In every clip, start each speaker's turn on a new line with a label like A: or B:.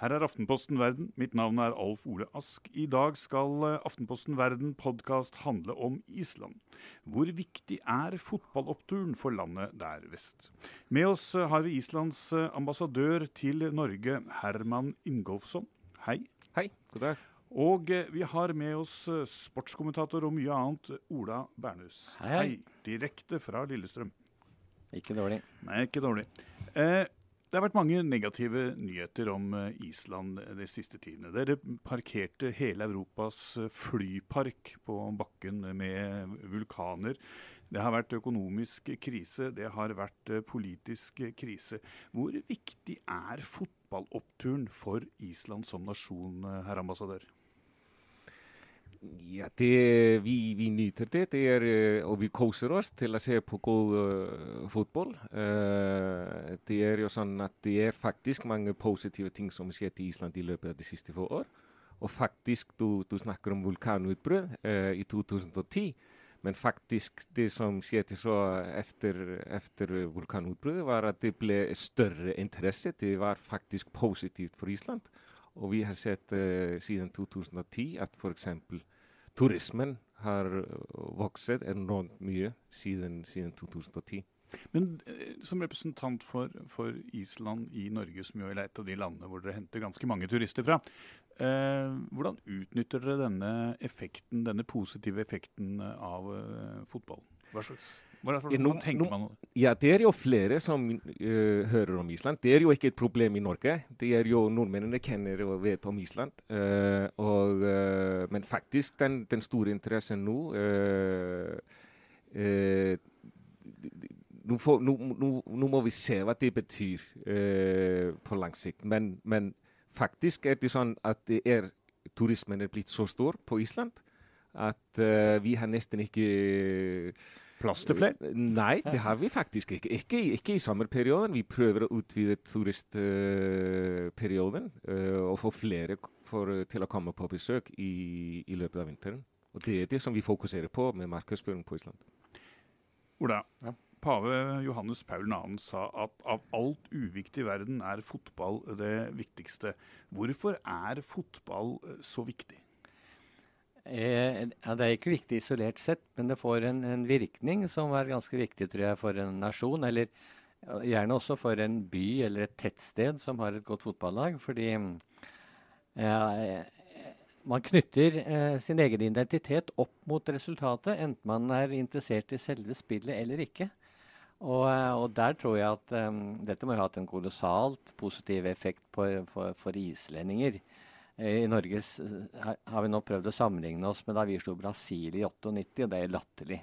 A: Her er Aftenposten Verden. Mitt navn er Alf Ole Ask. I dag skal eh, Aftenposten Verden podkast handle om Island. Hvor viktig er fotballoppturen for landet der vest? Med oss eh, har vi Islands eh, ambassadør til Norge, Herman Ingolfsson. Hei.
B: Hei, god dag.
A: Og vi har med oss sportskommentator og mye annet, Ola Bernhus.
C: Hei, hei.
A: Direkte fra Lillestrøm.
C: Ikke dårlig.
A: Nei, ikke dårlig. Eh, det har vært mange negative nyheter om eh, Island de siste tidene. Dere parkerte hele Europas eh, flypark på bakken med vulkaner. Det har vært økonomisk krise, det har vært eh, politisk krise. Hvor viktig er fotballoppturen for Island som nasjon, herr ambassadør?
B: Ja, det vi, vi nyter det, det är, och vi koser oss till att se på god uh, eh, fotboll. Uh, eh, det är ju så att det är faktiskt många positiva ting som skett i Island i löpet av de sista två åren. Och faktiskt, du, du snackar om um vulkanutbrott uh, eh, i 2010, men faktiskt det som skett så efter, efter vulkanutbrottet var att det blev större intresse. Det var faktiskt positivt för Island. Og vi har sett siden 2010 at f.eks turismen har øh, vokst enormt mye siden, siden 2010.
A: Men eh, som representant for, for, Island i Norge, som jo er et av de landene hvor dere henter ganske mange turister fra, eh, hvordan utnytter dere denne effekten, denne positive effekten av eh, fotballen? Hva slags hva, tenker man?
B: Ja, Det er jo flere som uh, hører om Island. Det er jo ikke et problem i Norge. Det er jo Nordmennene kjenner og vet om Island. Uh, og, uh, men faktisk, den, den, store interessen nå nå, får, nå, nå, nå, må vi se hva det betyr på lang sikt. Men, men, faktisk er det sånn at det er, turismen er blitt så stor på Island at vi har nesten ikke
A: Plass til flere?
B: Nei, det har vi faktisk ikke. Ikke, ikke i sommerperioden. Vi prøver å utvide turistperioden uh, og få flere for, til å komme på besøk i, i, løpet av vinteren. Og Det er det som vi fokuserer på med markedsføring på Island.
A: Ola, ja. Pave Johannes Paul 2. sa at av alt uviktig i verden er fotball det viktigste. Hvorfor er fotball eh, så viktig?
C: Eh, ja, det er ikke viktig isolert sett, men det får en, en, virkning som er ganske viktig tror jeg, for en nasjon. Eller gjerne også for en by eller et tettsted som har et godt fotballag. Fordi eh, man knytter eh, sin egen identitet opp mot resultatet, enten man er interessert i selve spillet eller ikke. Og, eh, og der tror jeg at um, dette må ha hatt en kolossalt positiv effekt på, for, for islendinger. I Norge har vi nå prøvd å sammenligne oss med da vi slo Brasil i 98, og det er latterlig.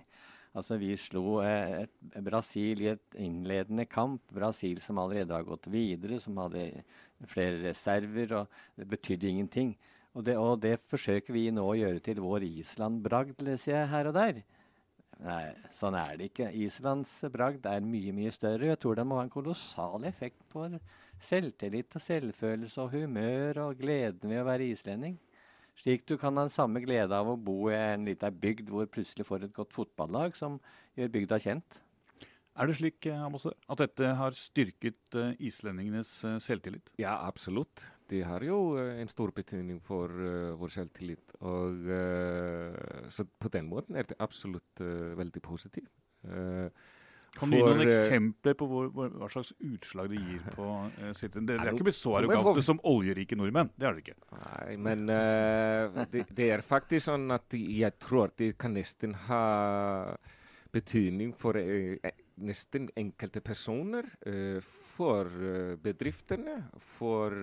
C: Altså, Vi slo eh, Brasil i et innledende kamp. Brasil som allerede har gått videre, som hadde flere reserver. og Det betydde ingenting. Og det, og det forsøker vi nå å gjøre til vår Island-bragd, leser jeg her og der. Nei, sånn er det ikke. Islands bragd er mye, mye større. Jeg tror det må ha en kolossal effekt på selvtillit og selvfølelse og humør og gleden ved å være islending. Slik du kan ha den samme glede av å bo i en liten bygd hvor plutselig får et godt fotballag som gjør bygda kjent.
A: Er det slik eh, at dette har styrket uh, islendingenes uh, selvtillit?
B: Ja, absolutt. Det har jo uh, en stor betydning for vår selvtillit. Og, så på den måten er det absolutt veldig positivt.
A: Kan du gi noen eksempler på hvor, hvor, hva slags utslag det gir på uh, Dere er ikke blitt så arrogante som oljerike nordmenn. Det er dere ikke.
B: Nei, men uh, det, det, er faktisk sånn at jeg tror de kan nesten ha betydning for uh, nesten enkelte personer. for bedriftene, for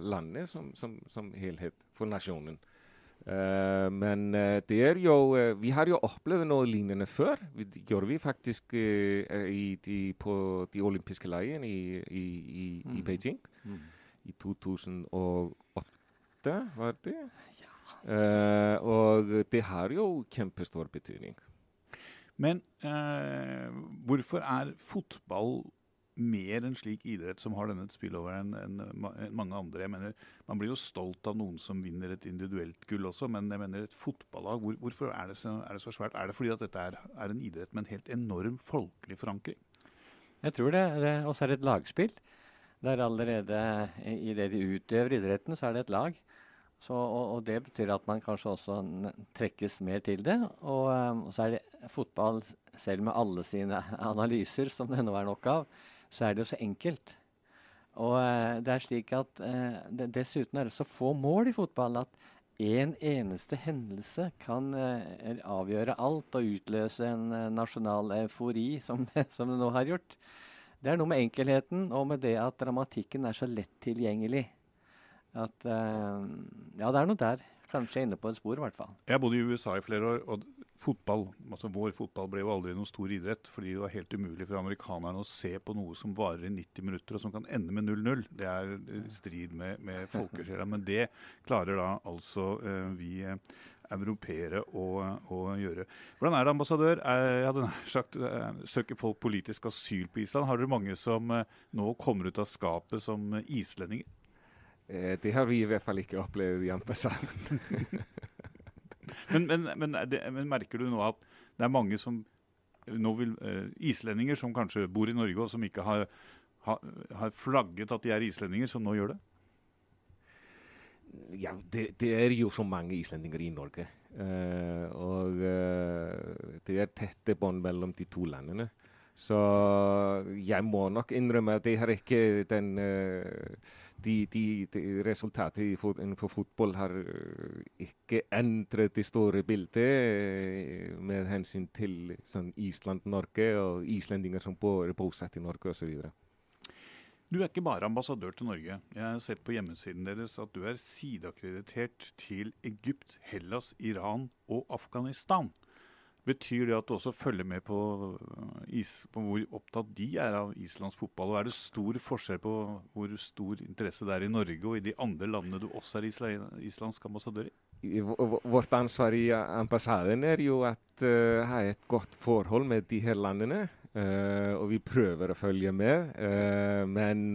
B: landet som, som, som helhet, for nasjonen. Uh, men uh, det er jo uh, Vi har jo opplevd noe lignende før. Det gjorde vi faktisk de, på de olympiske leiene i, i, i, mm. i Beijing. Mm. I 2008, var det? Ja. og det har jo kjempestor betydning.
A: Men hvorfor er fotball mer en slik idrett som har denne spilloveren enn en mange andre. Jeg mener, Man blir jo stolt av noen som vinner et individuelt gull også, men jeg mener et fotballag, hvor, hvorfor er det, så, er det, så, svært? Er det fordi at dette er, er, en idrett med en helt enorm folkelig forankring?
C: Jeg tror det. det også er det et lagspill. Det er allerede I det de utøver idretten, så er det et lag. Så, og, og, det betyr at man kanskje også trekkes mer til det. Og, og, så er det fotball, selv med alle sine analyser, som det nå er nok av, så er det jo så enkelt. Og eh, det er slik at eh, det, Dessuten er det så få mål i fotball at én en eneste hendelse kan eh, avgjøre alt og utløse en nasjonal eufori, som som det nå har gjort. Det er noe med enkelheten og med det at dramatikken er så lett tilgjengelig at uh, Ja, det er noe der. Kanskje inne på et spor, i hvert fall.
A: Jeg bodde i USA i flere år, og fotball, altså vår fotball ble jo aldri noen stor idrett. Fordi det var helt umulig for amerikanerne å se på noe som varer i 90 minutter, og som kan ende med 0-0. Det er strid med, med folkesjela. Men det klarer da altså uh, vi uh, europeere å, å, gjøre. Hvordan er det, ambassadør? Jeg hadde sagt, Søker folk politisk asyl på Island? Har dere mange som nå kommer ut av skapet som islendinger?
B: Eh, det har vi i hvert fall ikke opplevd i ambassaden.
A: men, men, men, det, men, merker du nå at det er mange som nå vil, eh, Islendinger som kanskje bor i Norge, og som ikke har, ha, har flagget at de er islendinger, som nå gjør det?
B: Ja, det, det, er jo så mange islendinger i Norge. Uh, og uh, det er tette bånd mellom de to landene. Så jeg må nok innrømme at jeg har ikke den uh, de, de, de resultatet innenfor fotball har øh, ikke endret det store bildet øh, med hensyn til sånn Island-Norge og islendinger som bor bosatt i Norge osv.
A: Du er ikke bare ambassadør til Norge. Jeg har sett på hjemmesiden deres at du er sideakkreditert til Egypt, Hellas, Iran og Afghanistan. Betyr det at du også følger med på, eh, is, på, hvor opptatt de er av islandsk fotball? Og er det stor forskjell på hvor stor interesse det er i Norge og i de andre landene du også er islandsk ambassadør i?
B: Vårt ansvar i ambassaden er jo at uh, ha et godt forhold med de her landene. Uh, og vi prøver å følge med. Uh, men,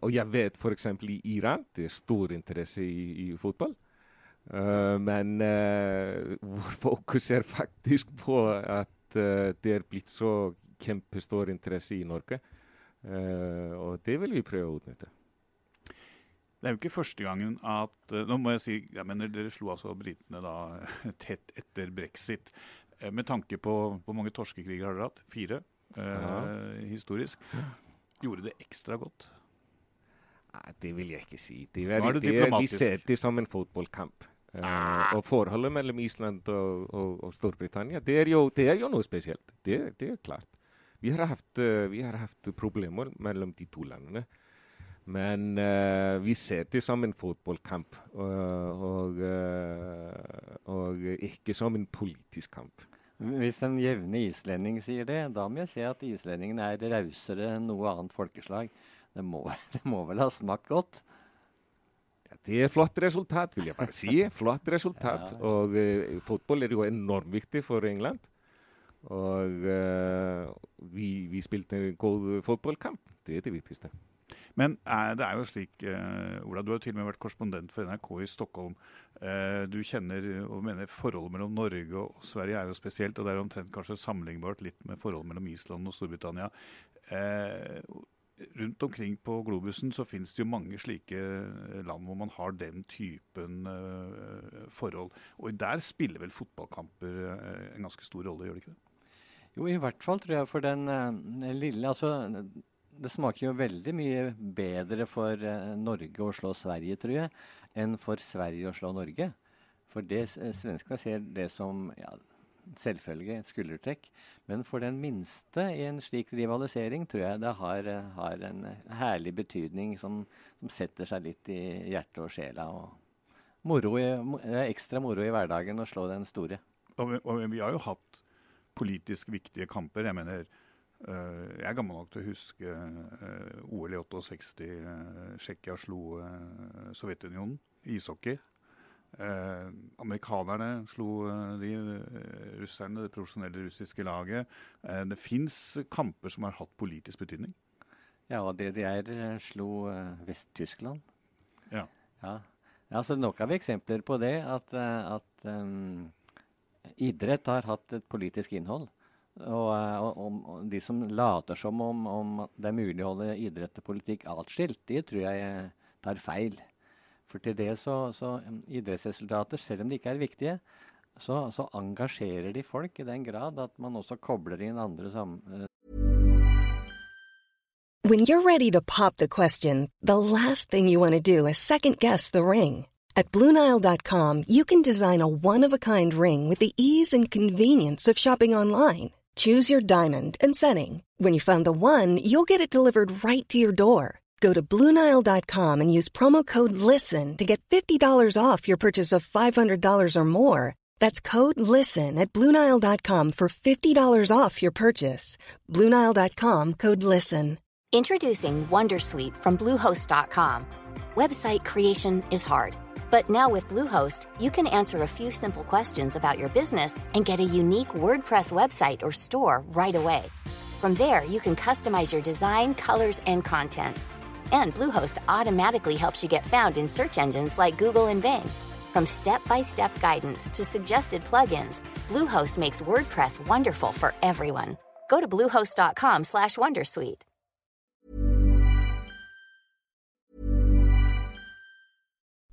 B: og jeg vet f.eks. i Iran det er stor interesse i, i fotball. Uh, men uh, vår fokus er faktisk på at uh, det er blitt så kjempestor interesse i Norge. og det vil vi prøve å utnytte.
A: Det er jo ikke første gangen at Nå må jeg si jeg mener Dere slo altså britene da tett etter brexit. med tanke på hvor mange torskekriger har dere hatt? Fire, historisk. Gjorde det ekstra godt?
B: Nei, det vil jeg ikke si. Det er, det det er, vi ser det som en fotballkamp. Uh, og forholdet mellom Island og, og, og Storbritannia, det er, jo, det er, jo, noe spesielt. Det, det er klart. Vi har, hatt, uh, vi har, hatt, problemer mellom de to landene. Men uh, vi ser det som en fotballkamp, og, og, ikke som en politisk kamp.
C: Hvis en jevne islending sier det, da må jeg si at islendingene er rausere enn noe annet folkeslag. Det må, det må vel ha smakt godt?
B: Det er flott resultat, vil jeg bare si. Flott resultat. Ja. Og uh, fotball er jo enormt viktig for England. Og uh, vi, vi, spilte en god fotballkamp. Det er det viktigste.
A: Men uh, det er jo slik, Ola, du har til og med vært korrespondent for NRK i Stockholm. du kjenner og mener forholdet mellom Norge og Sverige er jo spesielt, og det er omtrent kanskje sammenlignbart litt med forholdet mellom Island og Storbritannia rundt omkring på globusen så finnes det jo mange slike eh, land hvor man har den typen uh, forhold. Og der spiller vel fotballkamper uh, en ganske stor rolle, gjør det ikke det?
C: Jo, i hvert fall tror jeg for den lille Altså, det smaker jo veldig mye bedre for Norge å slå Sverige, tror jeg, enn for Sverige å slå Norge. For det, svenskene ser det som ja, selvfølge et skuldertrekk. Men for den minste i en slik rivalisering tror jeg det har, har en herlig betydning som, som, setter seg litt i hjertet og sjela. Og i, ekstra moro i hverdagen å slå den store.
A: Og og vi har jo hatt politisk viktige kamper. Jeg mener Uh, jeg er gammel nok til å huske uh, OL i 68. Uh, Tsjekkia slo Sovjetunionen i ishockey. Eh, amerikanerne slo eh, de eh, russerne, det profesjonelle russiske laget. Eh, det fins kamper som har hatt politisk betydning.
C: Ja, og DDR eh, slo Vest-Tyskland.
A: Ja.
C: ja. Altså, nok av eksempler på det at, at um, idrett har hatt et politisk innhold. Og, og, og, de som later som om, om, det er mulig å holde idrett og politikk atskilt, de tror jeg tar feil. For til det så, så idrettsresultater, selv om de ikke er viktige, så, så, engasjerer de folk i den grad at man også kobler inn andre sammen.
D: When you're ready to pop the question, the last thing you want to do is second guess the ring. At BlueNile.com, you can design a one-of-a-kind ring with the ease and convenience of shopping online. Choose your diamond and setting. When you find the one, you'll get it delivered right to your door. Go to Bluenile.com and use promo code LISTEN to get $50 off your purchase of $500 or more. That's code LISTEN at Bluenile.com for $50 off your purchase. Bluenile.com code LISTEN.
E: Introducing Wondersuite from Bluehost.com. Website creation is hard, but now with Bluehost, you can answer a few simple questions about your business and get a unique WordPress website or store right away. From there, you can customize your design, colors, and content. And Bluehost automatically helps you get found in search engines like Google and Bing. From step-by-step guidance to suggested plugins, Bluehost makes WordPress wonderful for everyone. Go to bluehost.com/wondersuite.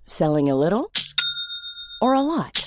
F: Selling a little or a lot?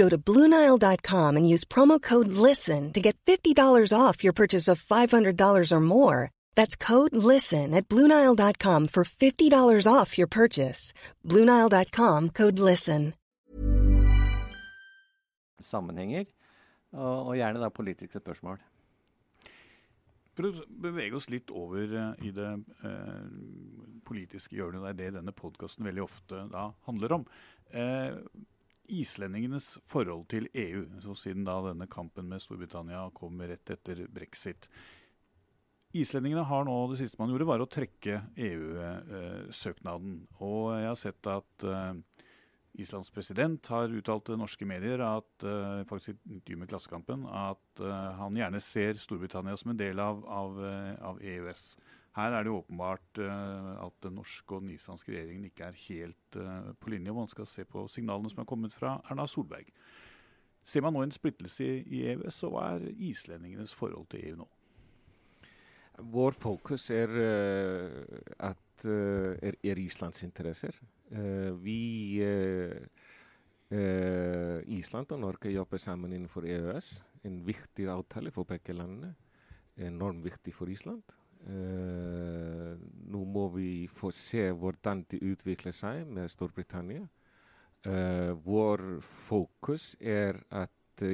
D: Go to Bluenile.com and use promo code LISTEN to get $50 off your purchase of $500 or more. That's code LISTEN at Bluenile.com for $50 off your purchase. Bluenile.com code LISTEN.
C: sammenhenger, og, og gjerne da politiske spørsmål.
A: For å bevege oss litt over uh, i det uh, politiske hjørnet, det er det denne podkasten veldig ofte da handler om. Uh, islendingenes forhold til EU, så siden da denne kampen med Storbritannia kom rett etter brexit. Islendingene har nå, Det siste man gjorde, var å trekke EU-søknaden. Og jeg har sett at Islands president har uttalt til norske medier, at, uh, faktisk i intervju med Klassekampen, at han gjerne ser Storbritannia som en del av, av, av EØS. Her er det åpenbart at den norske og den islandske regjeringen ikke er helt på linje. Man skal se på signalene som er kommet fra Erna Solberg. Ser man nå en splittelse i, EØS, og hva er islendingenes forhold til EU nå?
B: Vår fokus er at er, er Islands interesser. Uh, vi uh, uh, Island og Norge jobber sammen innenfor EØS. En viktig avtale for begge landene. Enormt viktig for Island. Nå må vi få se hvordan det utvikler seg med Storbritannia. vår fokus er at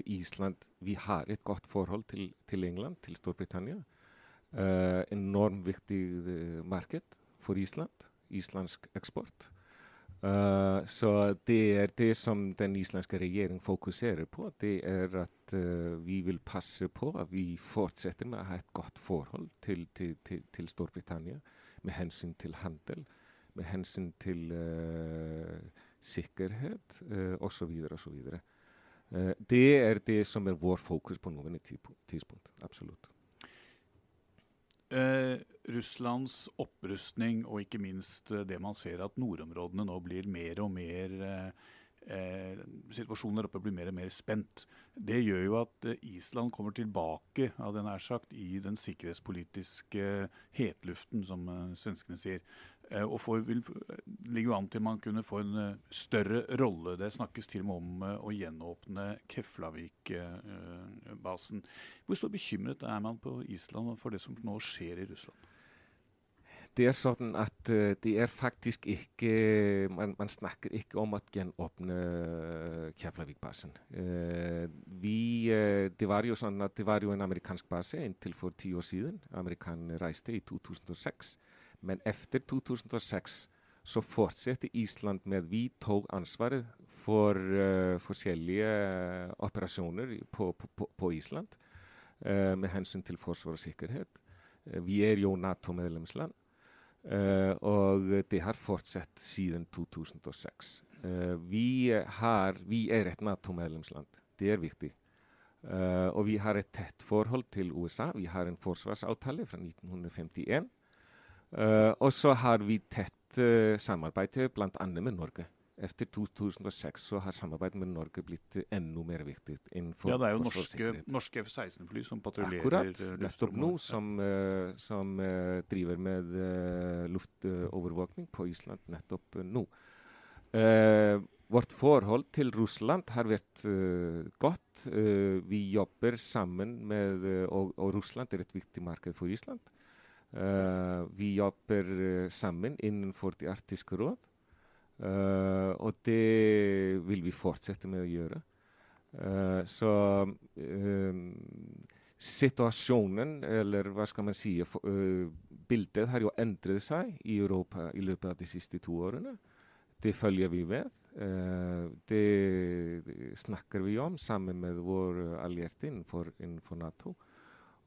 B: Island Vi har et godt forhold til, til England, til Storbritannia. enormt viktig marked for Island. Islandsk eksport. Uh, så det er det som den islandske regjeringen fokuserer på. Det er at uh, vi vil passe på at vi fortsetter med å ha et godt forhold til, til, til, til Storbritannia med hensyn til handel, med hensyn til uh, sikkerhet uh, osv. osv. Uh, det er det som er vår fokus på noen tidspunkt. Absolutt.
A: Eh, Russlands opprustning og ikke minst eh, det man ser at nordområdene nå blir mer og mer eh, eh, Situasjonen der oppe blir mer og mer spent. Det gjør jo at eh, Island kommer tilbake av den er sagt, i den sikkerhetspolitiske hetluften, som eh, svenskene sier. Og får, vil, ligger jo an til man kunne få en større rolle. Det snakkes til og med om å gjenåpne Keflavik-basen. Hvor stor bekymret er man på Island for det som nå skjer i Russland?
B: Det er sånn at uh, det er faktisk ikke man, man, snakker ikke om å gjenåpne Keflavik-basen. Uh, vi uh, Det var jo sånn at det var jo en amerikansk base inntil for ti år siden. Amerikanerne reiste i 2006. Men etter 2006 så fortsetter Island med at vi tok ansvaret for forskjellige operasjoner på, på, på Island med hensyn til forsvar og sikkerhet. vi er jo Nato-medlemsland. Uh, og det har fortsatt siden 2006. Uh, eh, vi, har, vi, er et Nato-medlemsland. Det er viktig. Uh, og vi har et tett forhold til USA. Vi har en forsvarsavtale fra 1951. og så har vi tett samarbeid bl.a. med Norge. Etter 2006 så har samarbeidet med Norge blitt enda mer viktig.
A: Innenfor ja, det er jo norske, norske F-16-fly som patruljerer
B: Akkurat. Nettopp nå, som, uh, som uh, driver med uh, luftovervåkning på Island nettopp nå. vårt forhold til Russland har vært godt. vi jobber sammen med og, og, Russland er et viktig marked for Island. vi jobber sammen innenfor Det arktiske råd. Uh, og det vil vi fortsette med å gjøre. Uh, så uh, situasjonen, eller hva skal man si, bildet har jo endret seg i Europa i løpet av de siste to årene. Det følger vi med. det snakker vi om sammen med våre allierte innenfor, innenfor Nato,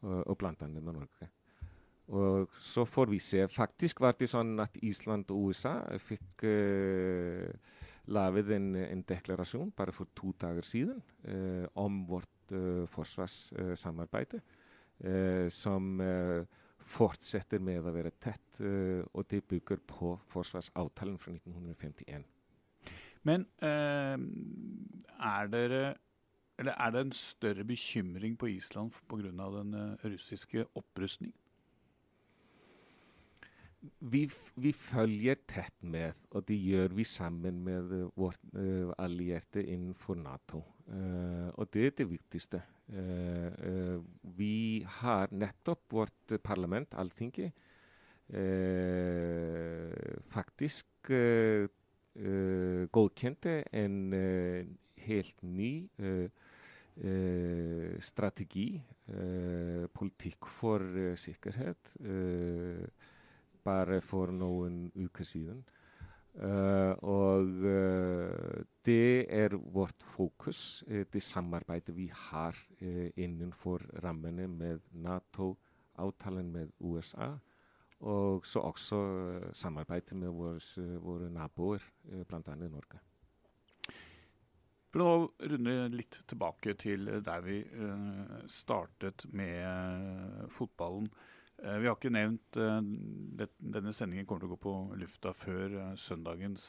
B: og bl.a. med Norge. Og så får vi se. Faktisk var det sånn at Island og USA fikk uh, laget en, en, deklarasjon bare for to dager siden uh, om vårt uh, forsvarssamarbeid, som fortsetter med å være tett. og det bygger på forsvarsavtalen fra 1951.
A: Men er dere eller er det en større bekymring på Island pga. den russiske opprustningen?
B: vi, vi följer tätt med och det gör vi samman med vårt äh, allierade inför NATO. Äh, och det är det viktigaste. Äh, vi har nettopp vårt parlament, alltinget, eh, faktiskt äh, godkände en helt ny strategi, politik för säkerhet bare for noen uker siden. Uh, og uh, det er vårt fokus, uh, det samarbeidet vi har innenfor rammene med Nato, avtalen med USA, og så også samarbeidet med våre, våre naboer, uh, bl.a. Norge.
A: For å runde litt tilbake til der vi startet med fotballen. Eh, vi har ikke nevnt at Denne sendingen kommer til å gå på lufta før uh, søndagens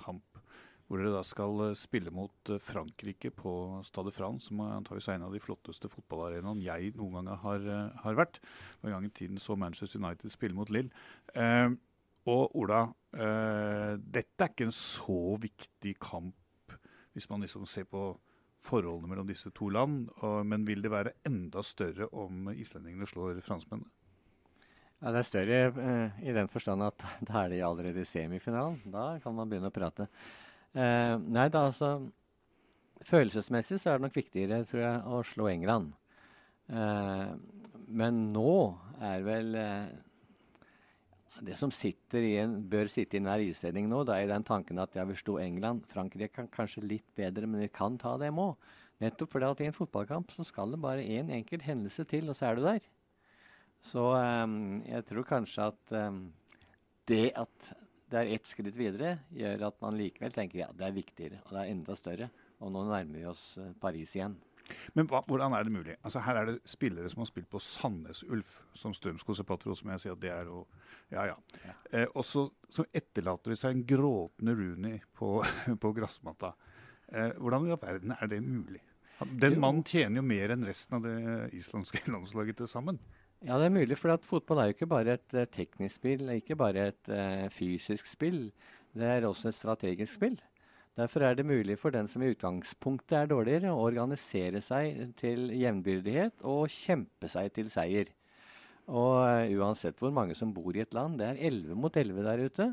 A: kamp, hvor dere da skal spille mot Frankrike på Stade France, som antakeligvis er en av de flotteste fotballarenaene jeg noen gang har, har vært. En gang i tiden så Manchester United spille mot Lill. og Ola, dette er ikke en så viktig kamp hvis man liksom ser på forholdene mellom disse to land, men vil det være enda større om islendingene slår franskmennene?
C: Ja, Det er større eh, i den forstand at da er de allerede i semifinalen. Da kan man begynne å prate. Eh, nei da, altså Følelsesmessig så er det nok viktigere, tror jeg, å slå England. Eh, men nå er vel eh, Det som sitter i en, bør sitte i enhver islending nå, da er den tanken at ja, vi slo England. Frankrike kan kanskje litt bedre, men vi kan ta dem òg. Nettopp fordi at i en fotballkamp så skal det bare én en enkelt hendelse til, og så er du der. Så um, jeg tror kanskje at um, det at det er ett skritt videre, gjør at man likevel tenker ja, det er viktigere og det er enda større. Og nå nærmer vi oss uh, Paris igjen.
A: Men hva, hvordan er det mulig? Altså Her er det spillere som har spilt på Sandnes Ulf, som Strømskog Patro, som jeg sier at det er og, Ja, ja. ja. Eh, og så, etterlater de seg en gråtende Rooney på, på gressmatta. Eh, hvordan i all verden er det mulig? Den mannen tjener jo mer enn resten av det islandske landslaget til sammen.
C: Ja, det er mulig, for at fotball er jo ikke bare et uh, teknisk spill, ikke bare et uh, fysisk spill. Det er også et strategisk spill. Derfor er det mulig for den som i utgangspunktet er dårligere, å organisere seg til jevnbyrdighet og kjempe seg til seier. Og uh, uansett hvor mange som bor i et land, det er 11 mot 11 der ute.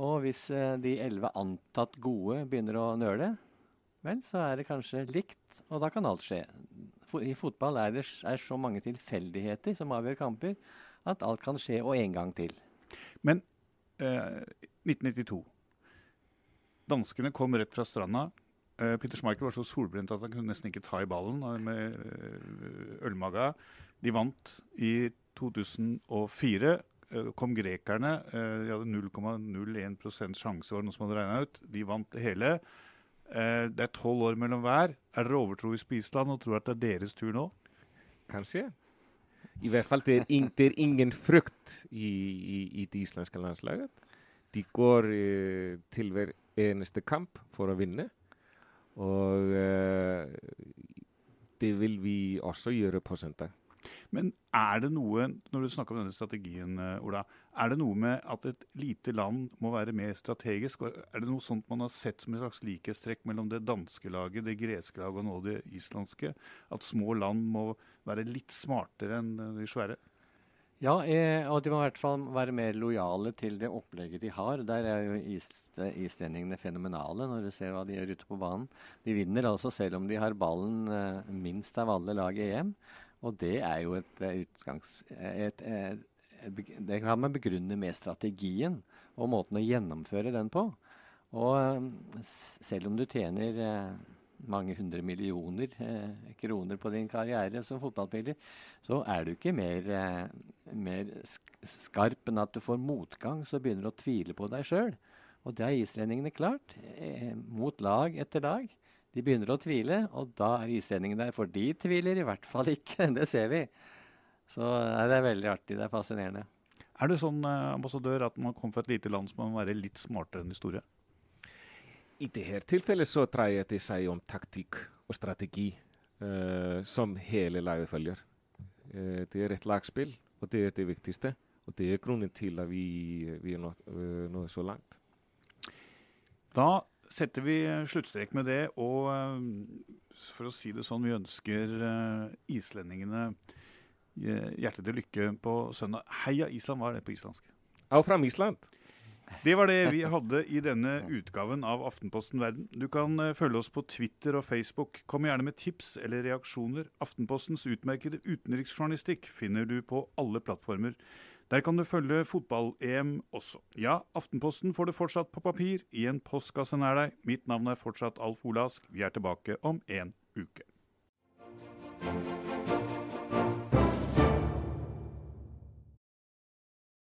C: Og hvis uh, de 11 antatt gode begynner å nøle, vel, så er det kanskje likt, og da kan alt skje. I fotball er det er så mange tilfeldigheter som avgjør kamper, at alt kan skje, og en gang til.
A: Men 1992 Danskene kom rett fra stranda. Eh, Peter Schmeichel var så solbrent at han kunne nesten ikke ta i ballen med uh, ølmaga. De vant i 2004. Uh, kom grekerne. de hadde 0,01 sjanse, var det noe som hadde regna ut. De vant det hele. Det er tolv år mellom hver. Er dere overtroiske på Island og tror at det er deres tur nå?
B: Kanskje. I hvert fall det er, in, det er ingen frykt i, i, i, det islandske landslaget. De går til hver eneste kamp for å vinne. Og uh, det vil vi også gjøre på søndag.
A: Men er det noe, når du snakker om denne strategien, eh, Ola, er det noe med at et lite land må være mer strategisk? Er det noe sånt man har sett som et slags likhetstrekk mellom det danske laget, det greske laget og nå det islandske? At små land må være litt smartere enn de svære?
C: Ja, eh, og de må i hvert fall være mer lojale til det opplegget de har. Der er jo is, islendingene fenomenale når du ser hva de gjør ute på banen. De vinner altså selv om de har ballen eh, minst av alle lag i EM. Og det er jo et uh, utgangs... Et, et, et, det kan man begrunne med strategien og måten å gjennomføre den på. Og selv om du tjener mange hundre millioner eh, kroner på din karriere som fotballspiller, så er du ikke mer, eh, mer skarp enn at du får motgang, så begynner du å tvile på deg sjøl. Og det har islendingene klart, eh, mot lag etter lag. De begynner å tvile, og da er islendingen der. For de tviler i hvert fall ikke, det ser vi. Så nei, det er veldig artig. Det er fascinerende.
A: Er du sånn eh, ambassadør at man kommer fra et lite land som må være litt smartere enn de store?
B: I dette tilfellet så dreier det seg om taktikk og strategi uh, som hele laget følger. Uh, det er et lagspill, og det er det viktigste. Og det er grunnen til at vi, vi er nådd, uh, nådd så langt.
A: Da setter vi sluttstrek med det, og for å si det sånn, vi ønsker islendingene hjertet til lykke på søndag. Heia Island, hva er det på islandsk?
B: Au fram Island.
A: Det var det vi hadde i denne utgaven av Aftenposten Verden. Du kan følge oss på Twitter og Facebook. Kom gjerne med tips eller reaksjoner. Aftenpostens utmerkede utenriksjournalistikk finner du på alle plattformer. Der kan du følge fotball-EM også. Ja, Aftenposten får du fortsatt på papir, i en postkasse nær deg. Mitt navn er fortsatt Alf Olask. Vi er tilbake om en uke.